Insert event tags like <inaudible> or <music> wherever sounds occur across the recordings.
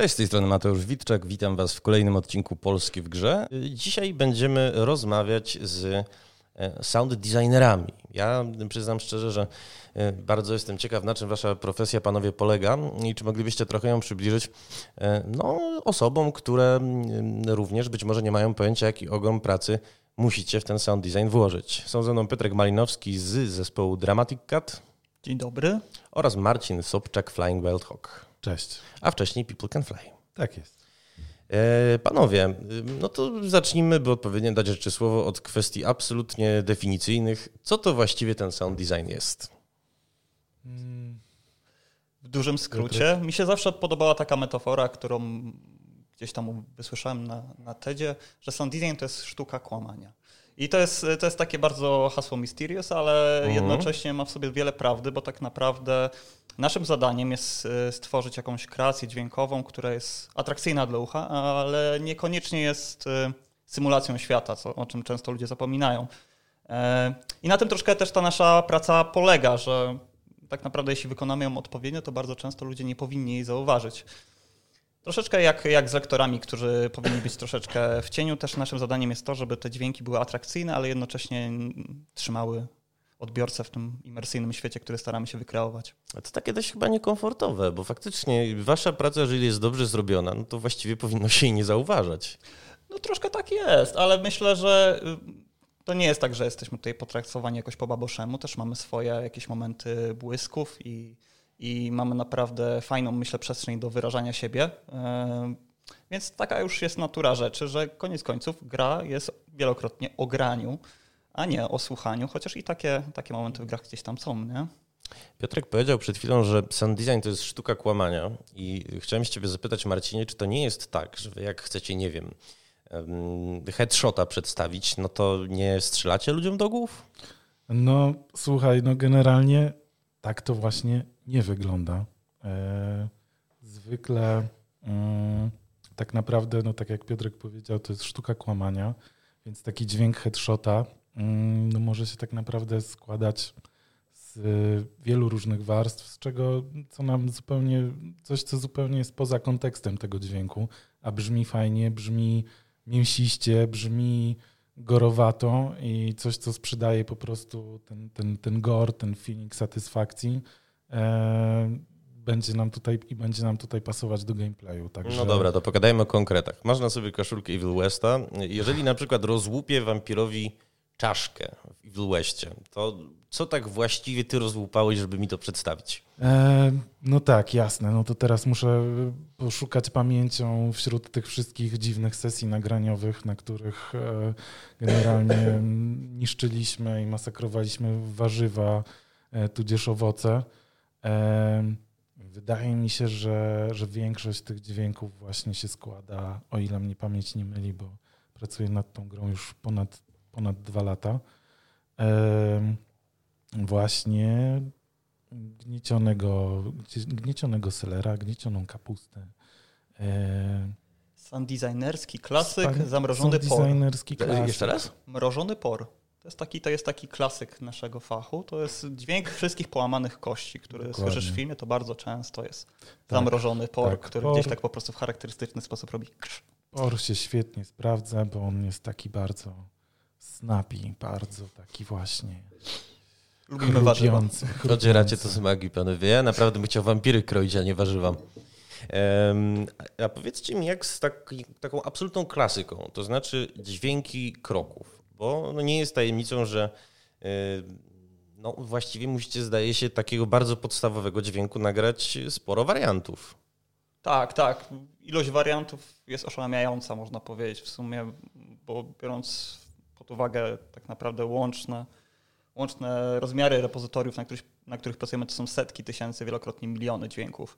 Cześć, z tej strony Mateusz Witczak. Witam Was w kolejnym odcinku Polski w Grze. Dzisiaj będziemy rozmawiać z e, sound designerami. Ja przyznam szczerze, że e, bardzo jestem ciekaw, na czym Wasza profesja, panowie, polega i czy moglibyście trochę ją przybliżyć e, no, osobom, które również być może nie mają pojęcia, jaki ogrom pracy musicie w ten sound design włożyć. Są ze mną Piotrek Malinowski z zespołu Dramatic Cat. Dzień dobry. Oraz Marcin Sobczak, Flying Wild Hawk. Cześć. A wcześniej People Can Fly. Tak jest. E, panowie, no to zacznijmy, by odpowiednio dać rzeczy słowo od kwestii absolutnie definicyjnych. Co to właściwie ten sound design jest? W dużym skrócie, mi się zawsze podobała taka metafora, którą gdzieś tam wysłyszałem na, na TEDzie, że sound design to jest sztuka kłamania. I to jest, to jest takie bardzo hasło mysterious, ale mhm. jednocześnie ma w sobie wiele prawdy, bo tak naprawdę naszym zadaniem jest e, stworzyć jakąś kreację dźwiękową, która jest atrakcyjna dla ucha, ale niekoniecznie jest e, symulacją świata, co, o czym często ludzie zapominają. E, I na tym troszkę też ta nasza praca polega, że tak naprawdę jeśli wykonamy ją odpowiednio, to bardzo często ludzie nie powinni jej zauważyć. Troszeczkę jak, jak z lektorami, którzy powinni być troszeczkę w cieniu, też naszym zadaniem jest to, żeby te dźwięki były atrakcyjne, ale jednocześnie trzymały odbiorcę w tym imersyjnym świecie, który staramy się wykreować. A to takie dość chyba niekomfortowe, bo faktycznie wasza praca, jeżeli jest dobrze zrobiona, no to właściwie powinno się jej nie zauważać. No troszkę tak jest, ale myślę, że y, to nie jest tak, że jesteśmy tutaj potraktowani jakoś po baboszemu, też mamy swoje jakieś momenty błysków i i mamy naprawdę fajną, myślę, przestrzeń do wyrażania siebie. E, więc taka już jest natura rzeczy, że koniec końców gra jest wielokrotnie o graniu, a nie o słuchaniu, chociaż i takie, takie momenty w grach gdzieś tam są, nie? Piotrek powiedział przed chwilą, że sound design to jest sztuka kłamania i chciałem się ciebie zapytać, Marcinie, czy to nie jest tak, że wy jak chcecie, nie wiem, headshota przedstawić, no to nie strzelacie ludziom do głów? No słuchaj, no generalnie tak to właśnie nie wygląda. E, zwykle mm, tak naprawdę, no tak jak Piotrek powiedział, to jest sztuka kłamania, więc taki dźwięk headshota mm, no może się tak naprawdę składać z wielu różnych warstw, z czego co nam zupełnie, coś co zupełnie jest poza kontekstem tego dźwięku, a brzmi fajnie, brzmi mięsiście, brzmi gorowato i coś, co sprzedaje po prostu ten, ten, ten gor, ten feeling satysfakcji, będzie nam tutaj i będzie nam tutaj pasować do gameplayu. Także... No dobra, to pogadajmy o konkretach. Masz na sobie koszulkę Evil Westa. Jeżeli na przykład rozłupie wampirowi czaszkę w Evil Westie, to co tak właściwie ty rozłupałeś, żeby mi to przedstawić? E, no tak, jasne. No to teraz muszę poszukać pamięcią wśród tych wszystkich dziwnych sesji nagraniowych, na których e, generalnie niszczyliśmy i masakrowaliśmy warzywa, e, tudzież owoce. E, wydaje mi się, że, że większość tych dźwięków właśnie się składa, o ile mnie pamięć nie myli, bo pracuję nad tą grą już ponad, ponad dwa lata. E, właśnie gniecionego, gniecionego selera, gniecioną kapustę. E, Sound designerski klasyk, Span, zamrożony por. designerski klasyk. Jeszcze raz? Mrożony por. To jest, taki, to jest taki klasyk naszego fachu. To jest dźwięk wszystkich połamanych kości, które Dokładnie. słyszysz w filmie, to bardzo często jest tak, zamrożony por, tak, który por. gdzieś tak po prostu w charakterystyczny sposób robi krz. Por się świetnie sprawdza, bo on jest taki bardzo snappy, bardzo taki właśnie Lubimy warzywa. Odzieracie to z magii, panowie. Ja naprawdę bym chciał wampiry kroić, a nie warzywa. a powiedzcie mi, jak z taki, taką absolutną klasyką, to znaczy dźwięki kroków, bo no nie jest tajemnicą, że e, no właściwie musicie, zdaje się, takiego bardzo podstawowego dźwięku nagrać sporo wariantów. Tak, tak. Ilość wariantów jest oszałamiająca, można powiedzieć w sumie, bo biorąc pod uwagę tak naprawdę łączne łączne rozmiary repozytoriów, na których, na których pracujemy, to są setki tysięcy, wielokrotnie miliony dźwięków.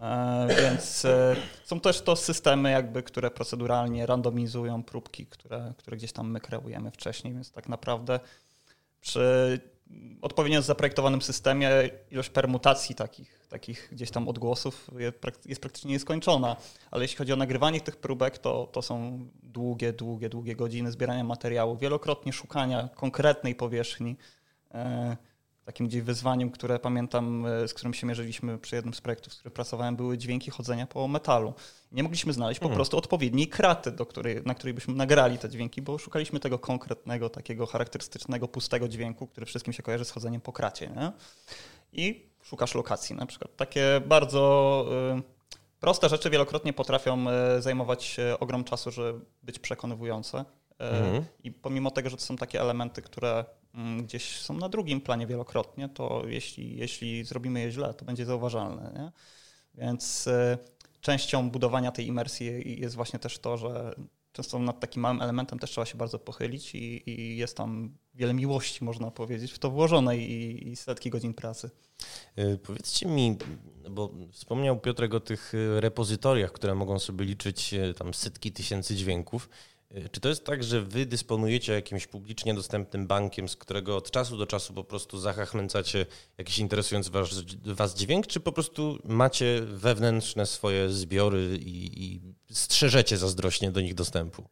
E, więc e, są też to systemy, jakby, które proceduralnie randomizują próbki, które, które gdzieś tam my kreujemy wcześniej, więc tak naprawdę przy odpowiednio zaprojektowanym systemie ilość permutacji takich, takich gdzieś tam odgłosów jest praktycznie nieskończona. Ale jeśli chodzi o nagrywanie tych próbek, to, to są długie, długie, długie godziny zbierania materiału, wielokrotnie szukania konkretnej powierzchni, e, takim gdzieś wyzwaniem, które pamiętam, e, z którym się mierzyliśmy przy jednym z projektów, z którym pracowałem, były dźwięki chodzenia po metalu. Nie mogliśmy znaleźć po mhm. prostu odpowiedniej kraty, do której, na której byśmy nagrali te dźwięki, bo szukaliśmy tego konkretnego, takiego charakterystycznego, pustego dźwięku, który wszystkim się kojarzy z chodzeniem po kracie. Nie? I szukasz lokacji na przykład. Takie bardzo y, proste rzeczy wielokrotnie potrafią y, zajmować ogrom czasu, żeby być przekonywujące. Mhm. I pomimo tego, że to są takie elementy, które gdzieś są na drugim planie wielokrotnie, to jeśli, jeśli zrobimy je źle, to będzie zauważalne. Nie? Więc częścią budowania tej imersji jest właśnie też to, że często nad takim małym elementem też trzeba się bardzo pochylić i, i jest tam wiele miłości, można powiedzieć, w to włożonej i, i setki godzin pracy. E, powiedzcie mi, bo wspomniał Piotrek o tych repozytoriach, które mogą sobie liczyć tam setki tysięcy dźwięków. Czy to jest tak, że wy dysponujecie jakimś publicznie dostępnym bankiem, z którego od czasu do czasu po prostu zachachmęcacie jakiś interesujący was, was dźwięk, czy po prostu macie wewnętrzne swoje zbiory i, i strzeżecie zazdrośnie do nich dostępu?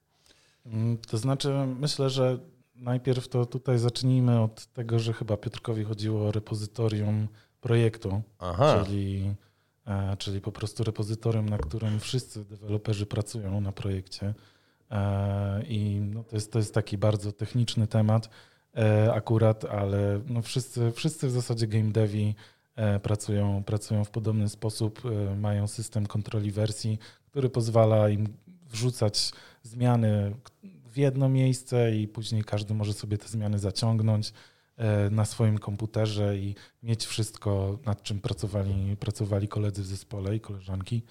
Mm, to znaczy, myślę, że najpierw to tutaj zacznijmy od tego, że chyba Piotrkowi chodziło o repozytorium projektu, Aha. czyli e, czyli po prostu repozytorium, na którym wszyscy deweloperzy pracują na projekcie. E, I no to, jest, to jest taki bardzo techniczny temat e, akurat, ale no wszyscy, wszyscy w zasadzie game devi e, pracują, pracują w podobny sposób, mają system kontroli wersji, który pozwala im wrzucać zmiany w jedno miejsce i później każdy może sobie te zmiany zaciągnąć na swoim komputerze i mieć wszystko, nad czym pracowali, pracowali koledzy w zespole i koleżanki.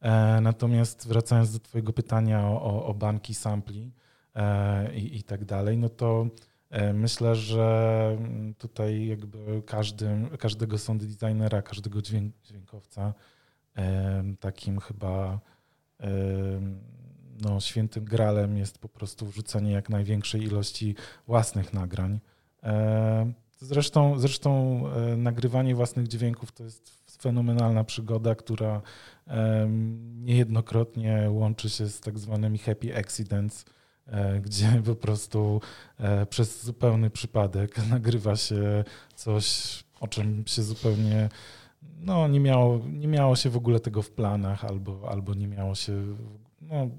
E, natomiast wracając do Twojego pytania o, o banki sampli e, i, i tak dalej, no to e, myślę, że tutaj jakby każdy, każdego sound designera, każdego dźwięk, dźwiękowca takim chyba no, świętym gralem jest po prostu wrzucenie jak największej ilości własnych nagrań. Zresztą, zresztą nagrywanie własnych dźwięków to jest fenomenalna przygoda, która niejednokrotnie łączy się z tak zwanymi happy accidents, e, gdzie <laughs> po prostu e, przez zupełny przypadek <laughs> nagrywa się coś, o czym się zupełnie no, nie, miało, nie miało się w ogóle tego w planach, albo, albo nie miało się no,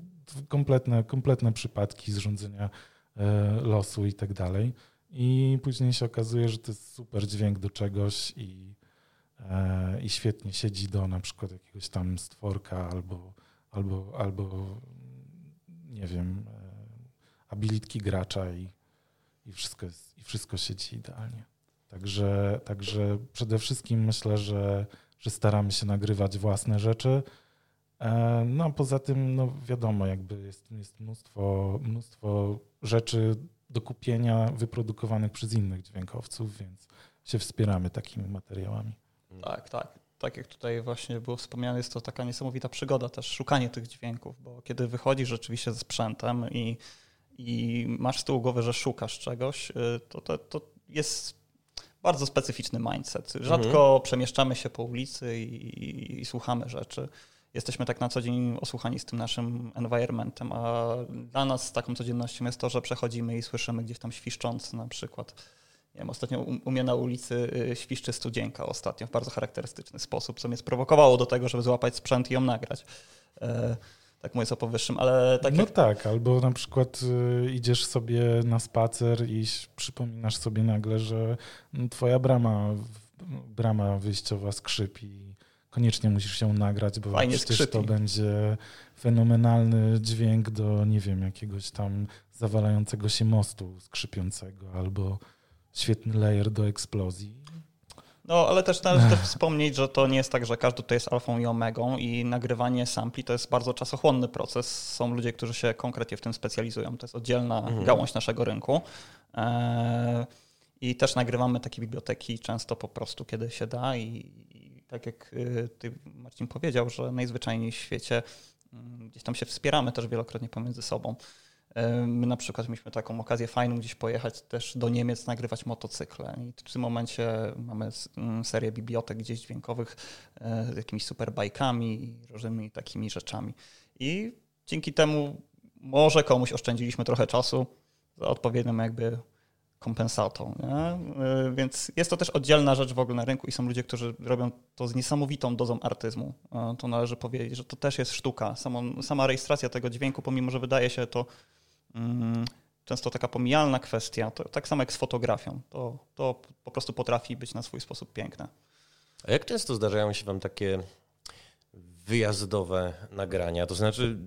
kompletne, kompletne przypadki zrządzenia e, losu i tak dalej. I później się okazuje, że to jest super dźwięk do czegoś i i świetnie siedzi do na przykład jakiegoś tam stworka albo, albo, albo nie wiem, e, abilitki gracza i, i, wszystko, jest, i wszystko siedzi idealnie. Także, także przede wszystkim myślę, że, że staramy się nagrywać własne rzeczy. E, no a poza tym, no wiadomo, jakby jest, jest mnóstwo, mnóstwo rzeczy do kupienia wyprodukowanych przez innych dźwiękowców, więc się wspieramy takimi materiałami. Tak, tak. Tak jak tutaj właśnie było wspomniane, jest to taka niesamowita przygoda też, szukanie tych dźwięków, bo kiedy wychodzisz rzeczywiście ze sprzętem i, i masz z tyłu głowy, że szukasz czegoś, y, to, to, to jest bardzo specyficzny mindset. Rzadko mhm. przemieszczamy się po ulicy i, i, i, słuchamy rzeczy. Jesteśmy tak na co dzień osłuchani z tym naszym environmentem, a dla nas taką codziennością jest to, że przechodzimy i słyszymy gdzieś tam świszczący na przykład nie wiem, ostatnio u mnie na ulicy y, świszczy studzienka ostatnio w bardzo charakterystyczny sposób, co mnie sprowokowało do tego, żeby złapać sprzęt i ją nagrać. E, tak mówię o powyższym, ale tak No jak... tak, albo na przykład y, idziesz sobie na spacer i przypominasz sobie nagle, że twoja brama, brama wyjściowa skrzypi koniecznie musisz się nagrać, bo Fajnie przecież skrzypi. to będzie fenomenalny dźwięk do, nie wiem, jakiegoś tam zawalającego się mostu skrzypiącego albo świetny layer do eksplozji. No, ale też należy <laughs> też wspomnieć, że to nie jest tak, że każdy to jest alfą i omegą i nagrywanie sampli to jest bardzo czasochłonny proces. Są ludzie, którzy się konkretnie w tym specjalizują. To jest oddzielna mhm. gałąź naszego rynku. E, I też nagrywamy takie biblioteki często po prostu, kiedy się da i, i tak jak y, ty, Marcin, powiedział, że najzwyczajniej w świecie mm, gdzieś tam się wspieramy też wielokrotnie pomiędzy sobą. My na przykład mieliśmy taką okazję fajną gdzieś pojechać też do Niemiec, nagrywać motocykle. I w tym momencie mamy mm, serię bibliotek gdzieś dźwiękowych e, z jakimiś superbajkami i różnymi takimi rzeczami. I dzięki temu może komuś oszczędziliśmy trochę czasu za odpowiednią jakby kompensatą. Nie? Więc jest to też oddzielna rzecz w ogóle na rynku i są ludzie, którzy robią to z niesamowitą dozą artyzmu. To należy powiedzieć, że to też jest sztuka. Samą, sama rejestracja tego dźwięku, pomimo że wydaje się to często taka pomijalna kwestia, to tak samo jak z fotografią. To, to po prostu potrafi być na swój sposób piękne. A jak często zdarzają się Wam takie wyjazdowe nagrania? To znaczy,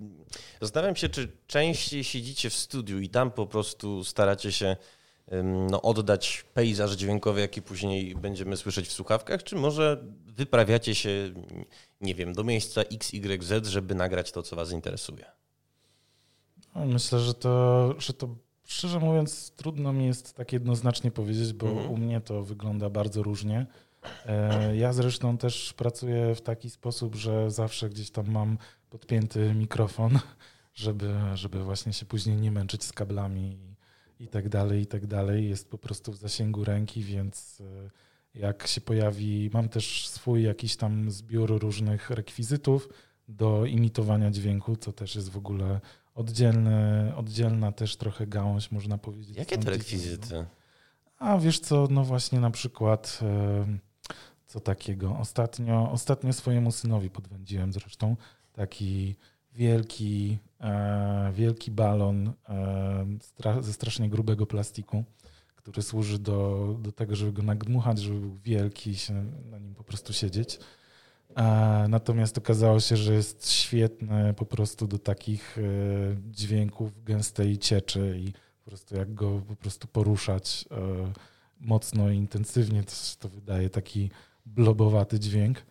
zastanawiam się, czy częściej siedzicie w studiu i tam po prostu staracie się no, oddać pejzaż dźwiękowy, jaki później będziemy słyszeć w słuchawkach, czy może wyprawiacie się, nie wiem, do miejsca XYZ, żeby nagrać to, co Was interesuje? No, myślę, że to, że to szczerze mówiąc, trudno mi jest tak jednoznacznie powiedzieć, bo mhm. u mnie to wygląda bardzo różnie. E, ja zresztą też pracuję w taki sposób, że zawsze gdzieś tam mam podpięty mikrofon, żeby, żeby właśnie się później nie męczyć z kablami i, tak dalej, i tak dalej. Jest po prostu w zasięgu ręki, więc e, jak się pojawi, mam też swój jakiś tam zbiór różnych rekwizytów do imitowania dźwięku, co też jest w ogóle oddzielne, oddzielna też trochę gałąź, można powiedzieć. Jakie to rekwizyty? A wiesz co, no właśnie na przykład co takiego. Ostatnio, ostatnio swojemu synowi podwędziłem zresztą taki wielki, e, wielki balon ze strasznie grubego plastiku, który służy do, do tego, żeby go nagdmuchać, żeby był wielki i się na nim po prostu siedzieć. Natomiast okazało się, że jest świetne po prostu do takich e, dźwięków gęstej cieczy i po prostu jak go po prostu poruszać e, mocno i intensywnie, to, to wydaje taki blobowaty dźwięk.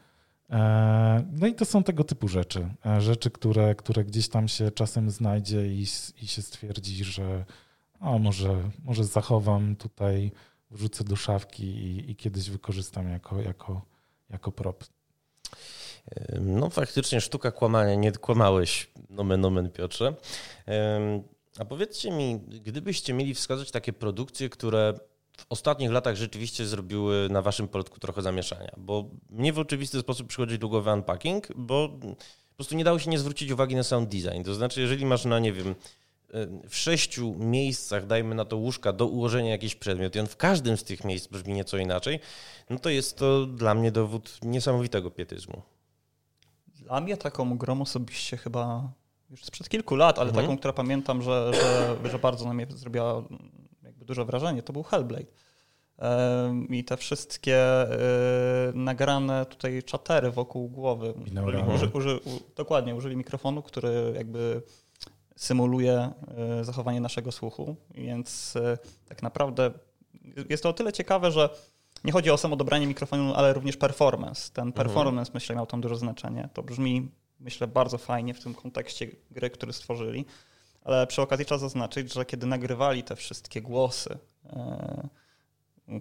E, no i to są tego typu rzeczy. Rzeczy, które, które gdzieś tam się czasem znajdzie i, i się stwierdzi, że o, może, może zachowam tutaj, wrzucę do szafki i, i kiedyś wykorzystam jako, jako, jako prop. No faktycznie sztuka kłamania, nie kłamałeś, nomen nomen Piotrze. A powiedzcie mi, gdybyście mieli wskazać takie produkcje, które w ostatnich latach rzeczywiście zrobiły na waszym poletku trochę zamieszania, bo mnie w oczywisty sposób przychodzi do unpacking, bo po prostu nie dało się nie zwrócić uwagi na sound design. To znaczy, jeżeli masz na, nie wiem, w sześciu miejscach, dajmy na to łóżka, do ułożenia jakiś przedmiot i on w każdym z tych miejsc brzmi nieco inaczej, no to jest to dla mnie dowód niesamowitego pietyzmu. Dla mnie taką grą osobiście chyba już sprzed kilku lat, ale mhm. taką, która pamiętam, że, że, że bardzo na mnie zrobiła jakby duże wrażenie, to był Hellblade. I te wszystkie e, nagrane tutaj czatery wokół głowy. Uży, uży, dokładnie, użyli mikrofonu, który jakby symuluje e, zachowanie naszego słuchu, więc e, tak naprawdę jest to o tyle ciekawe, że nie chodzi o samo dobranie mikrofonu, ale również performance. Ten mhm. performance, mhm. myślę, miał tam duże znaczenie. To brzmi, myślę, bardzo fajnie w tym kontekście gry, który stworzyli. Ale przy okazji trzeba zaznaczyć, że kiedy nagrywali te wszystkie głosy, e,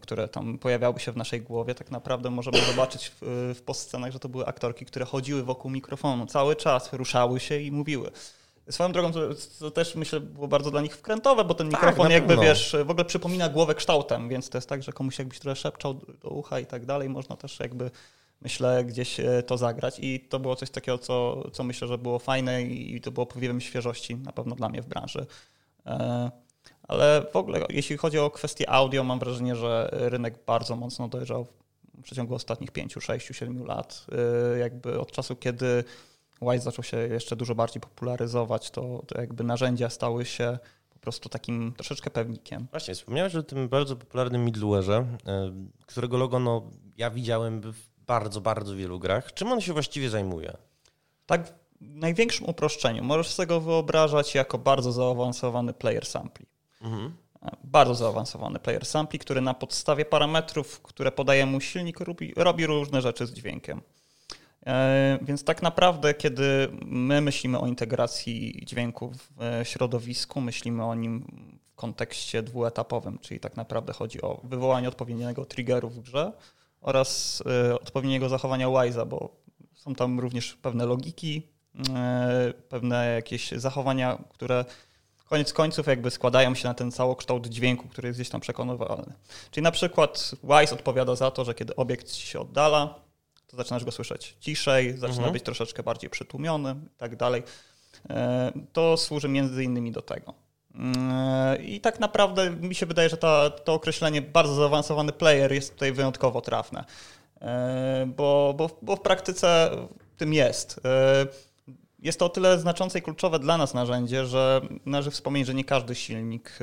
które tam pojawiały się w naszej głowie, tak naprawdę możemy zobaczyć w, w postscenach, że to były aktorki, które chodziły wokół mikrofonu cały czas, ruszały się i mówiły. Swoją drogą to, to, też myślę było bardzo dla nich wkrętowe, bo ten tak, mikrofon jakby wiesz, w ogóle przypomina głowę kształtem, więc to jest tak, że komuś jakbyś trochę szepczał do ucha i tak dalej, można też jakby myślę gdzieś e, to zagrać i to było coś takiego, co, co myślę, że było fajne i to było powiewem świeżości na pewno dla mnie w branży. E, ale w ogóle jeśli chodzi o kwestię audio, mam wrażenie, że rynek bardzo mocno dojrzał w przeciągu ostatnich 5, 6, 7 lat. E, jakby od czasu, kiedy Wise zaczął się jeszcze dużo bardziej popularyzować, to, to jakby narzędzia stały się po prostu takim troszeczkę pewnikiem. Właśnie, wspomniałeś o tym bardzo popularnym middleware'ze, e, którego logo no, ja widziałem w bardzo, bardzo wielu grach. Czym on się właściwie zajmuje? Tak w największym uproszczeniu. Możesz sobie go wyobrażać jako bardzo zaawansowany player sampli. Mhm. Bardzo zaawansowany player sampli, który na podstawie parametrów, które podaje mu silnik, robi, robi różne rzeczy z dźwiękiem. E, więc tak naprawdę, kiedy my myślimy o integracji dźwięku w e, środowisku, myślimy o nim w kontekście dwuetapowym, czyli tak naprawdę chodzi o wywołanie odpowiedniego triggeru w grze oraz e, odpowiedniego zachowania Wise'a, bo są tam również pewne logiki, pewne jakieś zachowania, które koniec końców jakby składają się na ten całokształt dźwięku, który jest gdzieś tam przekonywalny. Czyli na przykład Wise odpowiada za to, że kiedy obiekt się oddala, to zaczynasz go słyszeć ciszej, zaczyna mhm. być troszeczkę bardziej przytłumiony i tak dalej. E, to służy między innymi do tego. Mm, I tak naprawdę mi się wydaje, że ta, to określenie bardzo zaawansowany player jest tutaj wyjątkowo trafne, bo, bo, bo w praktyce tym jest. Jest to o tyle znaczące i kluczowe dla nas narzędzie, że należy wspomnieć, że nie każdy silnik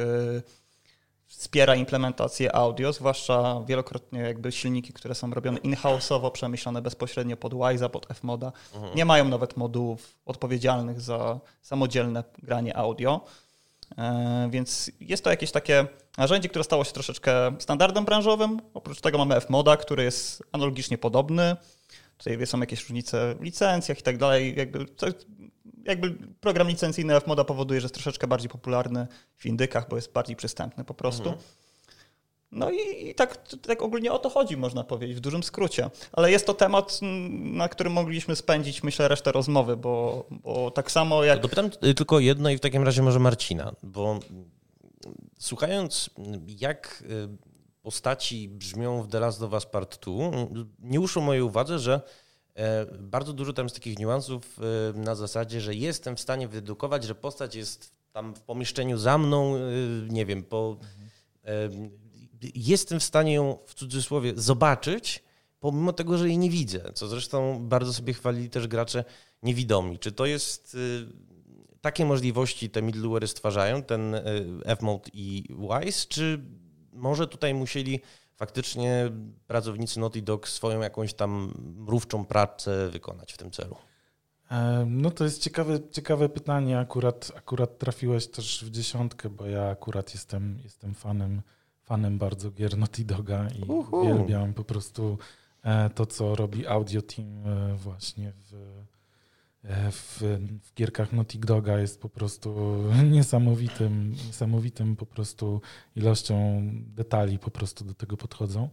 wspiera implementację audio, zwłaszcza wielokrotnie jakby silniki, które są robione in-house'owo, przemyślane bezpośrednio pod Wise'a, pod Fmoda, mhm. nie mają nawet modułów odpowiedzialnych za samodzielne granie audio. E, więc jest to jakieś takie narzędzie, które stało się troszeczkę standardem branżowym. Oprócz tego mamy Fmoda, który jest analogicznie podobny. Tutaj są jakieś różnice w licencjach i tak dalej. Jakby jakby program licencyjny Fmoda powoduje, że jest troszeczkę bardziej popularny w indykach, bo jest bardziej przystępny po prostu. Mhm. No i, i, tak, tak ogólnie o to chodzi, można powiedzieć, w dużym skrócie. Ale jest to temat, na którym mogliśmy spędzić, myślę, resztę rozmowy, bo, bo tak samo jak... Dopytam tylko jedno i w takim razie może Marcina, bo słuchając jak y, postaci brzmią w The Last of Us Part 2, nie uszło mojej uwadze, że bardzo dużo tam jest takich niuansów e, na zasadzie, że jestem w stanie wydedukować, że postać jest tam w pomieszczeniu za mną, e, nie wiem, po, jestem w stanie ją w cudzysłowie zobaczyć, pomimo tego, że jej nie widzę, co zresztą bardzo sobie chwalili też gracze niewidomi. Czy to jest takie możliwości te middleware stwarzają, ten Fmode i Wise, czy może tutaj musieli faktycznie pracownicy Naughty Dog swoją jakąś tam mrówczą pracę wykonać w tym celu? No to jest ciekawe, ciekawe pytanie. Akurat, akurat trafiłeś też w dziesiątkę, bo ja akurat jestem, jestem fanem, fanem bardzo gier Naughty Doga i Uhu. uwielbiam po prostu e, to, co robi Audio Team e, właśnie w E, w, w gierkach Naughty Doga jest po prostu niesamowitym, niesamowitym po prostu ilością detali po prostu do tego podchodzą.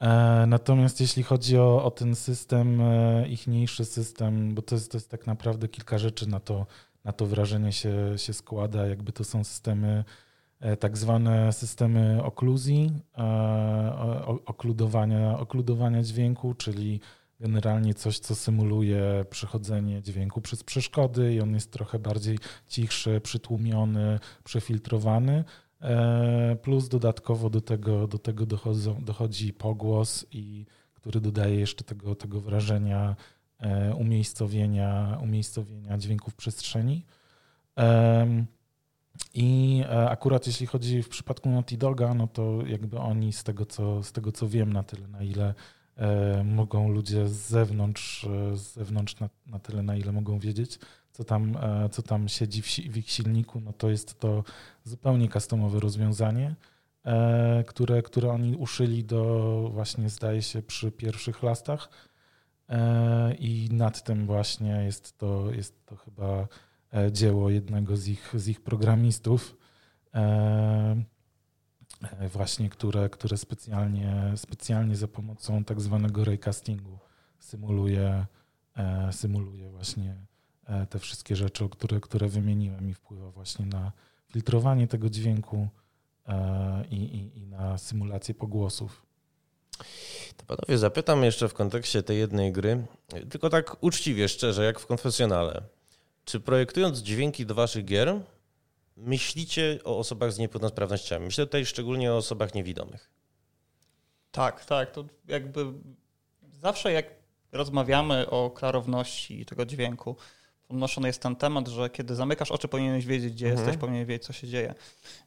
E, natomiast jeśli chodzi o, o ten system, e, ichniejszy system, bo to jest, to jest tak naprawdę kilka rzeczy na to, na to wrażenie się, się składa, jakby to są systemy, tak zwane systemy okluzji, okludowania, okludowania dźwięku, czyli generalnie coś, co symuluje przechodzenie dźwięku przez przeszkody i on jest trochę bardziej cichszy, przytłumiony, przefiltrowany. E, plus dodatkowo do tego, do tego dochodzą, dochodzi pogłos, i, który dodaje jeszcze tego, tego wrażenia e, umiejscowienia, umiejscowienia dźwięków przestrzeni. I e, akurat jeśli chodzi w przypadku Naughty Doga, no to jakby oni z tego, co, z tego co wiem, na tyle, na ile mogą ludzie z zewnątrz, e, z zewnątrz na, na tyle, na ile mogą wiedzieć, co tam, e, co tam siedzi w, w ich silniku, no to jest to zupełnie customowe rozwiązanie, które, które oni uszyli do właśnie, zdaje się, przy pierwszych lastach i nad tym właśnie jest to, jest to chyba dzieło jednego z ich, z ich programistów. E, właśnie, które, które specjalnie, specjalnie za pomocą tak zwanego raycastingu symuluje, e, symuluje właśnie e, te wszystkie rzeczy, które, które wymieniłem i wpływa właśnie na filtrowanie tego dźwięku i, i, i na symulację pogłosów. To panowie, zapytam jeszcze w kontekście tej jednej gry, tylko tak uczciwie, szczerze, jak w konfesjonale. Czy projektując dźwięki do waszych gier, myślicie o osobach z niepełnosprawnościami? Myślę tutaj szczególnie o osobach niewidomych. Tak, tak. To jakby zawsze jak rozmawiamy o klarowności tego dźwięku, podnoszony jest ten temat, że kiedy zamykasz oczy, powinieneś wiedzieć, gdzie mhm. jesteś, powinieneś wiedzieć, co się dzieje.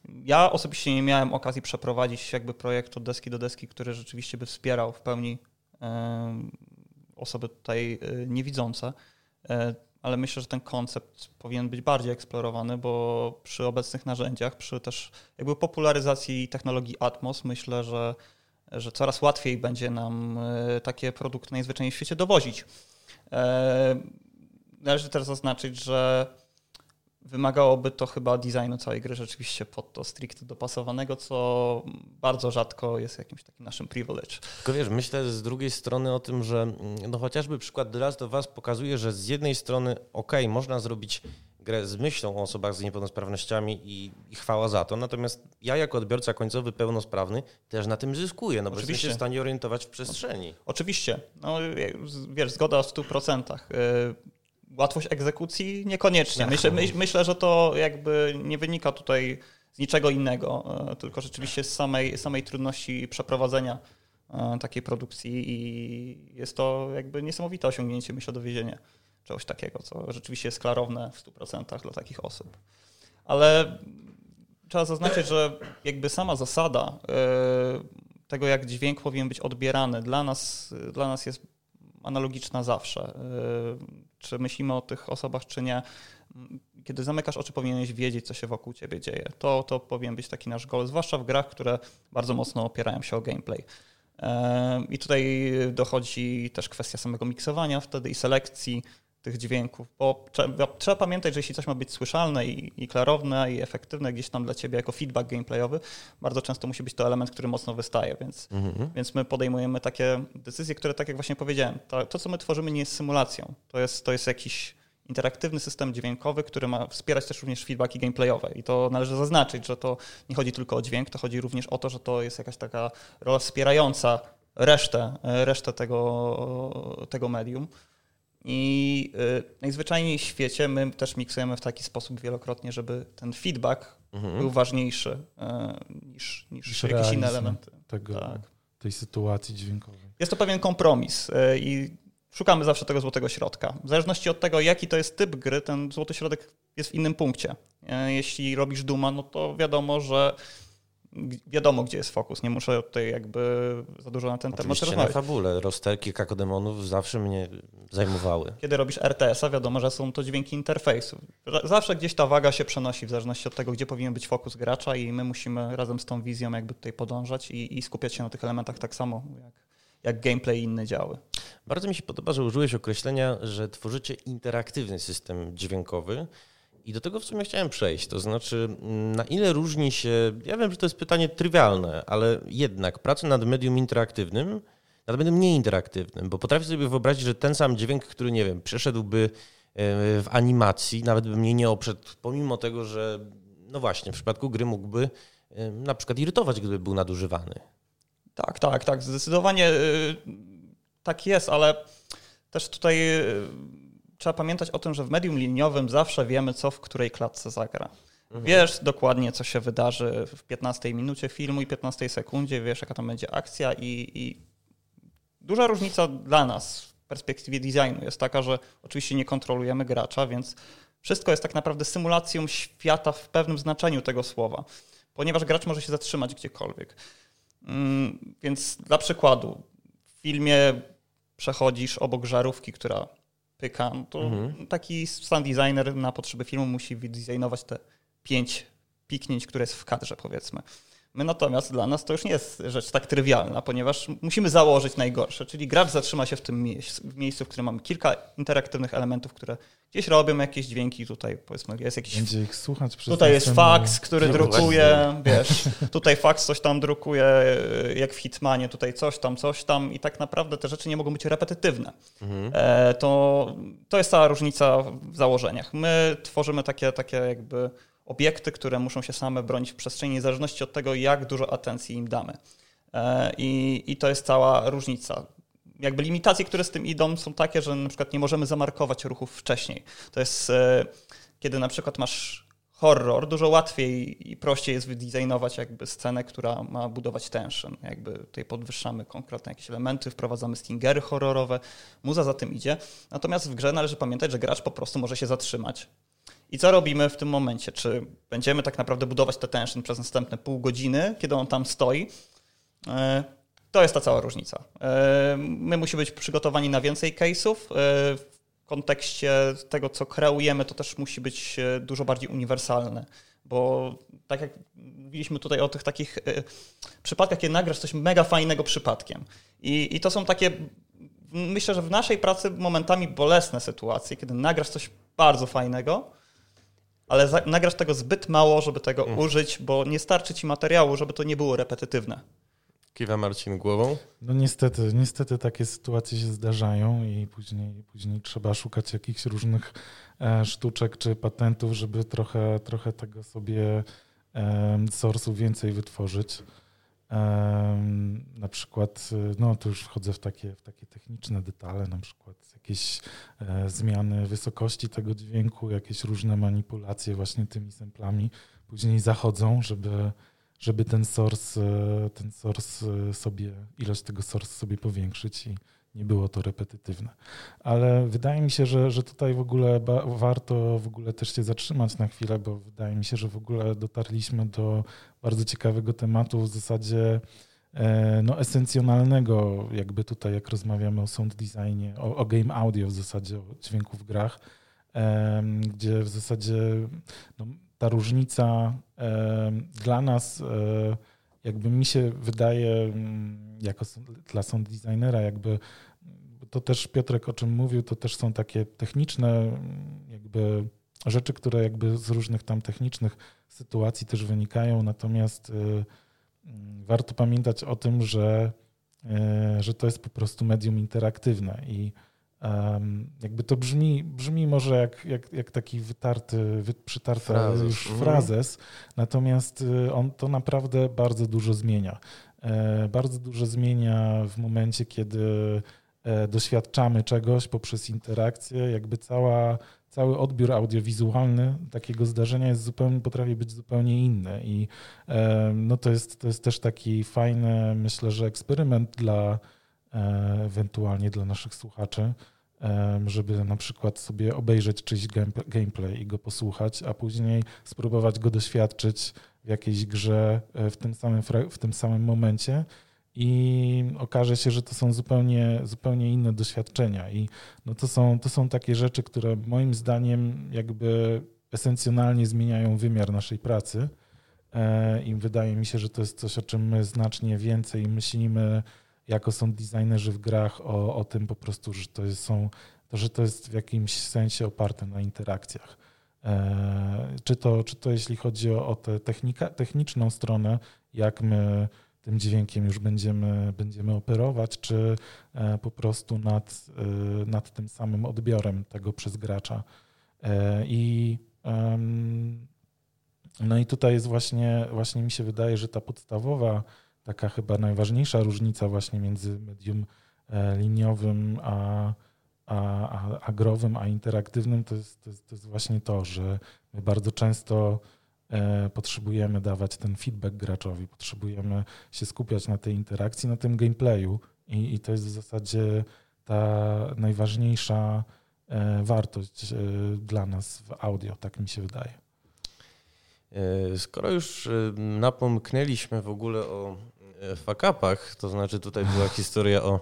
Ja osobiście nie miałem okazji przeprowadzić jakby projektu deski do deski, który rzeczywiście by wspierał w pełni osoby tutaj y, niewidzące. Ale myślę, że ten koncept powinien być bardziej eksplorowany, bo przy obecnych narzędziach, przy też jakby popularyzacji technologii Atmos, myślę, że, że coraz łatwiej będzie nam e, takie produkty najzwyczajniej w świecie dowozić. E, należy też zaznaczyć, że Wymagałoby to chyba designu całej gry rzeczywiście pod to stricte dopasowanego, co bardzo rzadko jest jakimś takim naszym privilege. Tylko wiesz, myślę z drugiej strony o tym, że no chociażby przykład The Last of Us pokazuje, że z jednej strony ok, można zrobić grę z myślą o osobach z niepełnosprawnościami i, i chwała za to, natomiast ja jako odbiorca końcowy pełnosprawny też na tym zyskuję, no bo jestem się w stanie orientować w przestrzeni. Oczywiście, no wiesz, zgoda w 100%. Łatwość egzekucji niekoniecznie. Myślę, myśl, myślę, że to jakby nie wynika tutaj z niczego innego, e, tylko rzeczywiście z samej, samej trudności przeprowadzenia e, takiej produkcji i jest to jakby niesamowite osiągnięcie, myślę, dowiezienie czegoś takiego, co rzeczywiście jest klarowne w 100% dla takich osób. Ale trzeba zaznaczyć, że jakby sama zasada e, tego, jak dźwięk powinien być odbierany, dla nas, dla nas jest analogiczna zawsze. Czy myślimy o tych osobach, czy nie kiedy zamykasz oczy, powinieneś wiedzieć, co się wokół ciebie dzieje. To, to powinien być taki nasz goal, zwłaszcza w grach, które bardzo mocno opierają się o gameplay. I tutaj dochodzi też kwestia samego miksowania wtedy i selekcji tych dźwięków, bo trzeba, trzeba pamiętać, że jeśli coś ma być słyszalne i, i, klarowne i efektywne gdzieś tam dla ciebie jako feedback gameplayowy, bardzo często musi być to element, który mocno wystaje, więc, mhm. więc my podejmujemy takie decyzje, które tak jak właśnie powiedziałem, to, to co my tworzymy nie jest symulacją, to jest, to jest jakiś interaktywny system dźwiękowy, który ma wspierać też również feedbacki gameplayowe. I to należy zaznaczyć, że to nie chodzi tylko o dźwięk, to chodzi również o to, że to jest jakaś taka rola wspierająca resztę, resztę tego, tego medium. I y, najzwyczajniej w świecie my też miksujemy w taki sposób wielokrotnie, żeby ten feedback mhm. był ważniejszy y, niż, niż jakieś inne elementy. Tego, tak. Tej sytuacji dźwiękowej. Jest to pewien kompromis y, i szukamy zawsze tego złotego środka. W zależności od tego, jaki to jest typ gry, ten złoty środek jest w innym punkcie. E, jeśli robisz Duma, no to wiadomo, że wiadomo, gdzie jest fokus. Nie muszę tutaj jakby za dużo na ten Oczywiście temat rozmawiać. na fabule. Rozterki kakodemonów zawsze mnie zajmowały. Kiedy robisz RTS-a, wiadomo, że są to dźwięki interfejsu. Zawsze gdzieś ta waga się przenosi w zależności od tego, gdzie powinien być fokus gracza i my musimy razem z tą wizją jakby tutaj podążać i, i skupiać się na tych elementach tak samo, jak, jak gameplay i inne działy. Bardzo mi się podoba, że użyłeś określenia, że tworzycie interaktywny system dźwiękowy. I do tego w sumie chciałem przejść. To znaczy, na ile różni się, ja wiem, że to jest pytanie trywialne, ale jednak praca nad medium interaktywnym, nad medium nieinteraktywnym, bo potrafię sobie wyobrazić, że ten sam dźwięk, który, nie wiem, przeszedłby e, w animacji, nawet by mnie nie oprzedł, pomimo tego, że, no właśnie, w przypadku gry mógłby na przykład irytować, gdyby był nadużywany. Tak, tak, tak. Zdecydowanie y, tak jest, ale też tutaj y, trzeba pamiętać o tym, że w medium liniowym zawsze wiemy, co w której klatce zagra. Mhm. Wiesz dokładnie, co się wydarzy w 15 minucie filmu i 15 sekundzie, wiesz, jaka tam będzie akcja i, i duża różnica dla nas w perspektywie designu jest taka, że oczywiście nie kontrolujemy gracza, więc wszystko jest tak naprawdę symulacją świata w pewnym znaczeniu tego słowa, ponieważ gracz może się zatrzymać gdziekolwiek. Mm, więc dla przykładu, w filmie przechodzisz obok żarówki, która pyka, no to mhm. taki sound designer na potrzeby filmu musi wydesignować te pięć piknięć, które jest w kadrze, powiedzmy. My natomiast dla nas to już nie jest rzecz tak trywialna, ponieważ musimy założyć najgorsze, czyli gracz zatrzyma się w tym miejscu, w, miejscu, w którym mamy kilka interaktywnych elementów, które gdzieś robią jakieś dźwięki, tutaj powiedzmy jest jakiś... Będzie ich słuchać przez Tutaj jest fax, który drukuje, wiesz, <laughs> tutaj fax coś tam drukuje, jak w Hitmanie, tutaj coś tam, coś tam i tak naprawdę te rzeczy nie mogą być repetytywne. Mhm. E, to, to jest cała różnica w założeniach. My tworzymy takie, takie jakby obiekty, które muszą się same bronić w przestrzeni, w zależności od tego, jak dużo atencji im damy. E, I, I to jest cała różnica. Jakby limitacje, które z tym idą, są takie, że na przykład nie możemy zamarkować ruchów wcześniej. To jest, e, kiedy na przykład masz horror, dużo łatwiej i prościej jest wydesignować jakby scenę, która ma budować tension. Jakby tutaj podwyższamy konkretne jakieś elementy, wprowadzamy stingery horrorowe, muza za tym idzie. Natomiast w grze należy pamiętać, że gracz po prostu może się zatrzymać, i co robimy w tym momencie? Czy będziemy tak naprawdę budować te tension przez następne pół godziny, kiedy on tam stoi? E, to jest ta cała różnica. E, my musimy być przygotowani na więcej case'ów. E, w kontekście tego, co kreujemy, to też musi być dużo bardziej uniwersalne, bo tak jak mówiliśmy tutaj o tych takich przypadkach, kiedy nagrasz coś mega fajnego przypadkiem. I, I to są takie, myślę, że w naszej pracy momentami bolesne sytuacje, kiedy nagrasz coś bardzo fajnego, ale nagrasz tego zbyt mało, żeby tego mm. użyć, bo nie starczy ci materiału, żeby to nie było repetytywne. Kiwa Marcin głową. No niestety, niestety takie sytuacje się zdarzają i później, później trzeba szukać jakichś różnych e, sztuczek czy patentów, żeby trochę, trochę tego sobie e, source'u więcej wytworzyć. Na przykład, no to już wchodzę w takie, w takie techniczne detale, na przykład jakieś e, zmiany wysokości tego dźwięku, jakieś różne manipulacje właśnie tymi samplami później zachodzą, żeby, żeby ten source, e, ten source e, sobie, ilość tego source sobie powiększyć i nie było to repetytywne. Ale wydaje mi się, że, że tutaj w ogóle warto w ogóle też się zatrzymać na chwilę, bo wydaje mi się, że w ogóle dotarliśmy do bardzo ciekawego tematu w zasadzie e, no, esencjonalnego, jakby tutaj jak rozmawiamy o sound designie, o, o game audio w zasadzie, o dźwięku w grach, gdzie w zasadzie no, ta różnica dla nas e, jakby mi się wydaje, mm, jako dla sound designera, jakby to też Piotrek o czym mówił, to też są takie techniczne mm, jakby rzeczy, które jakby z różnych tam technicznych sytuacji też wynikają, natomiast y, mm, warto pamiętać o tym, że, y, że to jest po prostu medium interaktywne i jakby to brzmi, brzmi może jak, jak, jak taki wytarty, przytarty frazes. już mhm. frazes, natomiast y, on to naprawdę bardzo dużo zmienia. E, bardzo dużo zmienia w momencie, kiedy e, doświadczamy czegoś poprzez interakcję, jakby cała, cały odbiór audiowizualny takiego zdarzenia jest zupełnie, potrafi być zupełnie inny i e, no to, jest, to jest też taki fajny, myślę, że eksperyment dla ewentualnie dla naszych słuchaczy, żeby na przykład sobie obejrzeć czyjś gameplay i go posłuchać, a później spróbować go doświadczyć w jakiejś grze e, w tym samym, w tym samym momencie i okaże się, że to są zupełnie, zupełnie inne doświadczenia. I no to, są, to są takie rzeczy, które moim zdaniem jakby esencjonalnie zmieniają wymiar naszej pracy. E, I wydaje mi się, że to jest coś, o czym my znacznie więcej myślimy jako są designerzy w grach o, o tym po prostu, że to, jest, są, to, że to jest w jakimś sensie oparte na interakcjach. E, czy, to, czy to jeśli chodzi o, o tę techniczną stronę, jak my tym dźwiękiem już będziemy, będziemy operować, czy e, po prostu nad, e, nad tym samym odbiorem tego przez gracza. I no i tutaj jest właśnie, właśnie mi się wydaje, że ta podstawowa taka chyba najważniejsza różnica właśnie między medium e, liniowym a, a, a agrowym, a interaktywnym to jest, to, jest, to jest właśnie to, że my bardzo często e, potrzebujemy dawać ten feedback graczowi, potrzebujemy się skupiać na tej interakcji, na tym gameplayu i, i to jest w zasadzie ta najważniejsza e, wartość dla nas w audio, tak mi się wydaje. Skoro już napomknęliśmy w ogóle o fakapach, to znaczy tutaj była historia o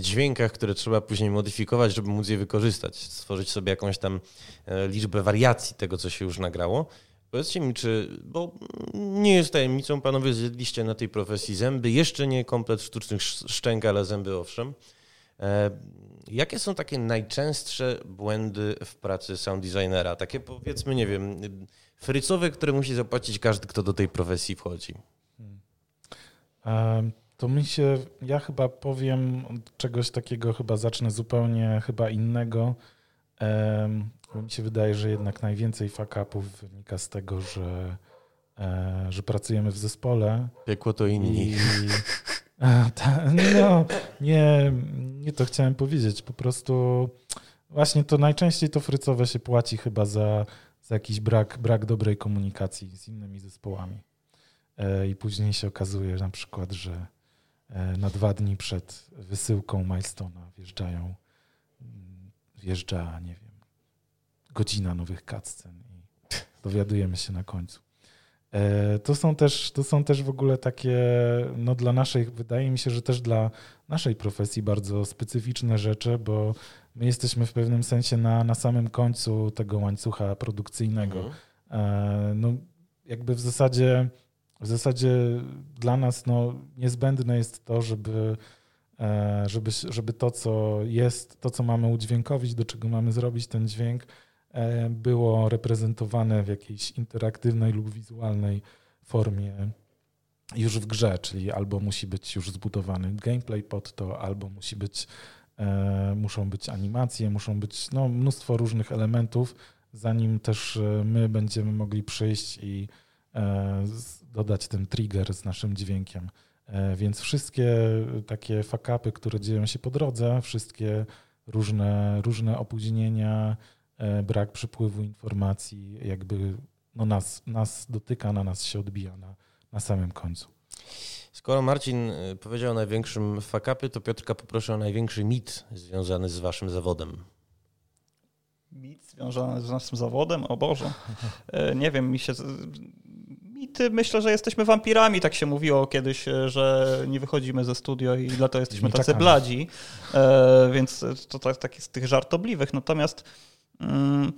dźwiękach, które trzeba później modyfikować, żeby móc je wykorzystać, stworzyć sobie jakąś tam e, liczbę wariacji tego, co się już nagrało. Powiedzcie mi, czy, bo nie jest tajemnicą, panowie zjedliście na tej profesji zęby, jeszcze nie komplet sztucznych szczęk, ale zęby owszem. E, jakie są takie najczęstsze błędy w pracy sound designera? Takie powiedzmy, nie wiem, frycowe, które musi zapłacić każdy, kto do tej profesji wchodzi. To mi się, ja chyba powiem czegoś takiego, chyba zacznę zupełnie chyba innego, bo mi się wydaje, że jednak najwięcej fakapów wynika z tego, że, e, że pracujemy w zespole. Piekło to inni. I, <laughs> ta, no, nie, nie to chciałem powiedzieć. Po prostu właśnie to najczęściej to frycowe się płaci chyba za, za jakiś brak, brak dobrej komunikacji z innymi zespołami. E, i później się okazuje na przykład, że e, na dwa dni przed wysyłką Milestona wjeżdżają, mm, wjeżdża, nie wiem, godzina nowych cutscen i <laughs> dowiadujemy się na końcu. E, to są też, to są też w ogóle takie, no dla naszej, wydaje mi się, że też dla naszej profesji bardzo specyficzne rzeczy, bo my jesteśmy w pewnym sensie na, na samym końcu tego łańcucha produkcyjnego. Mhm. No jakby w zasadzie w zasadzie dla nas no, niezbędne jest to, żeby, e, żeby, żeby to, co jest, to, co mamy udźwiękowić, do czego mamy zrobić ten dźwięk, e, było reprezentowane w jakiejś interaktywnej lub wizualnej formie już w grze, czyli albo musi być już zbudowany gameplay pod to, albo musi być, e, muszą być animacje, muszą być no, mnóstwo różnych elementów, zanim też my będziemy mogli przyjść i dodać ten trigger z naszym dźwiękiem. Więc wszystkie takie fakapy, które dzieją się po drodze, wszystkie różne, różne opóźnienia, brak przepływu informacji, jakby no nas, nas dotyka, na nas się odbija na, na samym końcu. Skoro Marcin powiedział o największym fakapie, to Piotrka poproszę o największy mit związany z waszym zawodem. Mit związany z naszym zawodem? O Boże. E, nie wiem, mi się... Mity, myślę, że jesteśmy wampirami, tak się mówiło kiedyś, e, że nie wychodzimy ze studio i dlatego jesteśmy tacy bladzi, e, więc to tak, taki z tych żartobliwych. Natomiast mm,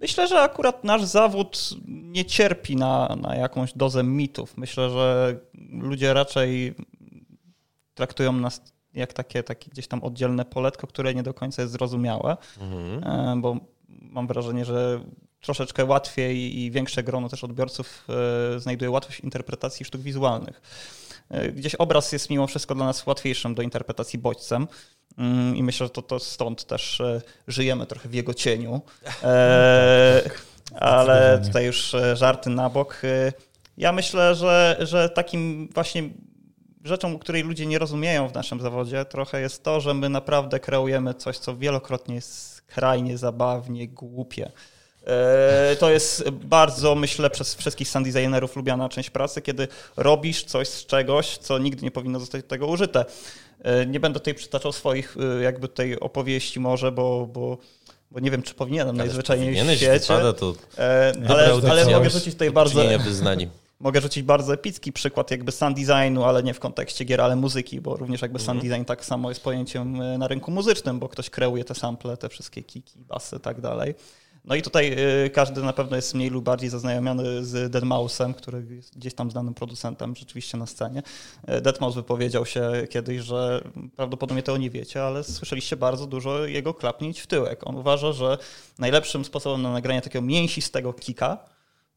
Myślę, że akurat nasz zawód nie cierpi na, na jakąś dozę mitów. Myślę, że ludzie raczej traktują nas jak takie, takie gdzieś tam oddzielne poletko, które nie do końca jest zrozumiałe, mhm. E, bo mam wrażenie, że troszeczkę łatwiej i większe grono też odbiorców e, znajduje łatwość interpretacji sztuk wizualnych. E, gdzieś obraz jest mimo wszystko dla nas łatwiejszym do interpretacji bodźcem. Mm, I myślę, że to, to stąd też e, żyjemy trochę w jego cieniu. <laughs> Ale tutaj już żarty na bok. Ja myślę, że, że takim właśnie rzeczą, której ludzie nie rozumieją w naszym zawodzie, trochę jest to, że my naprawdę kreujemy coś, co wielokrotnie jest skrajnie zabawnie, głupie. To jest bardzo, myślę, przez wszystkich sound designerów lubiana część pracy, kiedy robisz coś z czegoś, co nigdy nie powinno zostać do tego użyte. E, nie będę tutaj przytaczał swoich e, jakby tej opowieści może, bo, bo, bo nie wiem, czy powinienem najzwyczajniej w świecie. Wypada, to e, ale, ale mogę rzucić tutaj bardzo... Wyznani. <laughs> Mogę rzucić bardzo epicki przykład jakby sound designu, ale nie w kontekście gier, ale muzyki, bo również jakby sound mhm. design tak samo jest pojęciem na rynku muzycznym, bo ktoś kreuje te sample, te wszystkie kiki, basy i tak dalej. No i tutaj y, każdy na pewno jest mniej lub bardziej zaznajomiony z Deadmause'em, który jest gdzieś tam znanym producentem rzeczywiście na scenie. Y, Deadmau5 wypowiedział się kiedyś, że prawdopodobnie tego nie wiecie, ale słyszeliście bardzo dużo jego klapnięć w tyłek. On uważa, że najlepszym sposobem na nagranie takiego mięsistego kika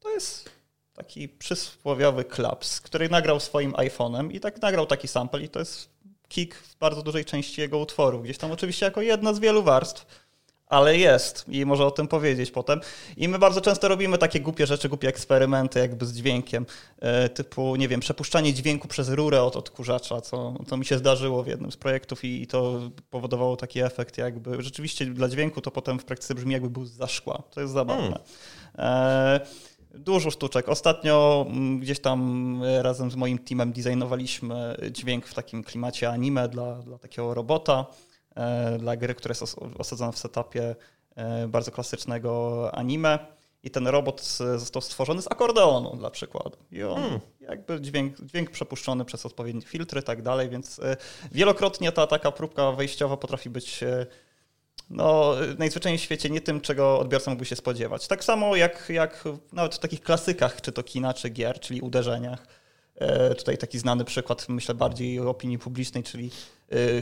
to jest taki przysłowiowy klaps, który nagrał swoim iPhone'em i tak nagrał taki sample i to jest kick w bardzo dużej części jego utworu. Gdzieś tam oczywiście jako jedna z wielu warstw ale jest i może o tym powiedzieć potem. I my bardzo często robimy takie głupie rzeczy, głupie eksperymenty jakby z dźwiękiem, e, typu, nie wiem, przepuszczanie dźwięku przez rurę od odkurzacza, co, co mi się zdarzyło w jednym z projektów i, i to powodowało taki efekt jakby, rzeczywiście dla dźwięku to potem w praktyce brzmi jakby był za szkła. To jest zabawne. Hmm. E, dużo sztuczek. Ostatnio mm, gdzieś tam razem z moim teamem designowaliśmy dźwięk w takim klimacie anime dla, dla takiego robota. E, dla gry, która jest osadzona w setupie e, bardzo klasycznego anime. I ten robot został stworzony z akordeonu dla przykładu. I on hmm. jakby dźwięk, dźwięk przepuszczony przez odpowiednie filtry i tak dalej, więc e, wielokrotnie ta taka próbka wejściowa potrafi być no, najzwyczajniej w świecie nie tym, czego odbiorca mógłby się spodziewać. Tak samo jak, jak nawet w takich klasykach, czy to kina, czy gier, czyli uderzeniach. Tutaj taki znany przykład, myślę, bardziej opinii publicznej, czyli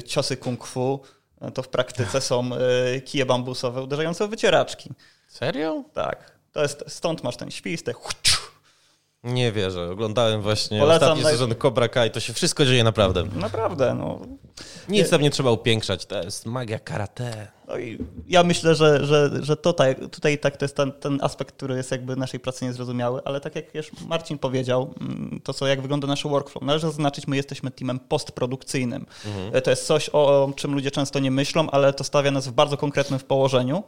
ciosy kung fu to w praktyce są e, kije bambusowe uderzające w wycieraczki. Serio? Tak. To jest, stąd masz ten świst, te nie wierzę. Oglądałem właśnie Polecam ostatni naj... sezon Cobra Kai. To się wszystko dzieje naprawdę. Naprawdę, no. Nic tam nie trzeba upiększać. To jest magia karate. No i ja myślę, że, że, że tutaj, tutaj tak to jest ten, ten aspekt, który jest jakby naszej pracy niezrozumiały, ale tak jak już Marcin powiedział, mm, to co, jak wygląda nasz workflow. Należy zaznaczyć, my jesteśmy teamem postprodukcyjnym. Mhm. To jest coś, o czym ludzie często nie myślą, ale to stawia nas w bardzo konkretnym położeniu.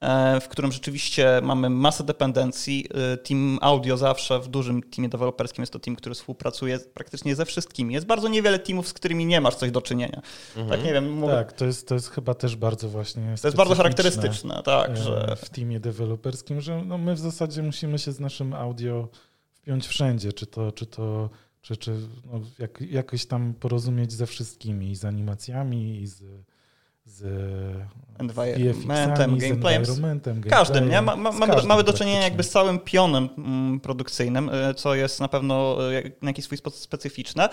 E, w którym rzeczywiście mamy masę dependencji. E, team audio zawsze w dużym teamie deweloperskim jest to team, który współpracuje praktycznie ze wszystkimi. Jest bardzo niewiele teamów, z którymi nie masz coś do czynienia. Mhm. Tak, nie wiem. Mówię... Tak, to jest, to jest chyba też bardzo właśnie. To jest bardzo charakterystyczne, tak. Że... W teamie deweloperskim, że no my w zasadzie musimy się z naszym audio wpiąć wszędzie, czy to, czy to czy, czy no, jak, jakoś tam porozumieć ze wszystkimi, i z animacjami, i z z environmentem, gameplayem. Każdym, nie? Ma, ma, mamy, mamy do czynienia jakby z całym pionem mm, produkcyjnym, y, co jest na pewno y, na jakiś swój sposób specyficzne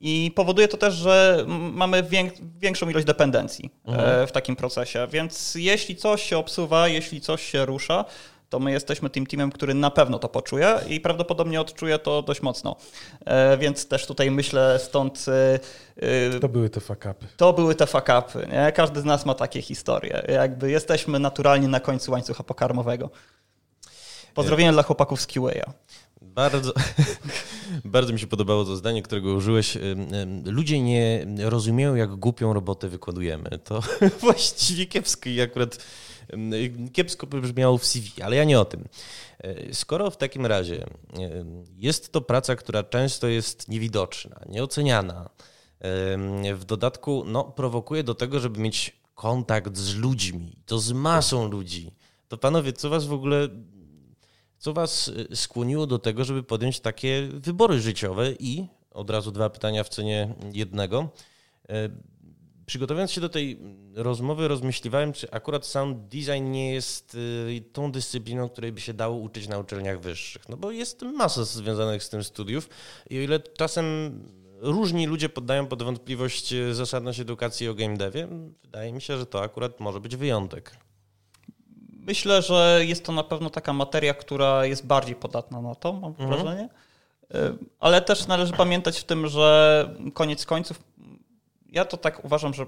i powoduje to też, że mamy większą ilość dependencji y, mhm. w takim procesie, więc jeśli coś się obsuwa, jeśli coś się rusza, to my jesteśmy tym teamem, który na pewno to poczuje i prawdopodobnie odczuje to dość mocno. E, więc też tutaj myślę stąd... E, e, to były te fakapy. To były te fakapy. Nie? Każdy z nas ma takie historie. Jakby jesteśmy naturalnie na końcu łańcucha pokarmowego. Pozdrowienia dla chłopaków z QA. Bardzo, <laughs> bardzo mi się podobało to zdanie, którego użyłeś. Ludzie nie rozumieją, jak głupią robotę wykładujemy. To <laughs> właściwie kiepsko i akurat kiepsko by brzmiało w CV, ale ja nie o tym. E, skoro w takim razie jest to praca, która często jest niewidoczna, nieoceniana, w dodatku no, prowokuje do tego, żeby mieć kontakt z ludźmi, to z masą ludzi, to panowie, co was w ogóle co Was y, skłoniło do tego, żeby podjąć takie wybory życiowe i od razu dwa pytania w cenie jednego. Przygotowując się do tej rozmowy, rozmyśliwałem, czy akurat sound design nie jest y, tą dyscypliną, której by się dało uczyć na uczelniach wyższych. No bo jest masa związanych z tym studiów i o ile czasem różni ludzie poddają pod wątpliwość y, zasadność edukacji o game devie, wydaje mi się, że to akurat może być wyjątek. Myślę, że jest to na pewno taka materia, która jest bardziej podatna na to, mam mhm. wrażenie. Y, ale też należy pamiętać w tym, że koniec końców, ja to tak uważam, że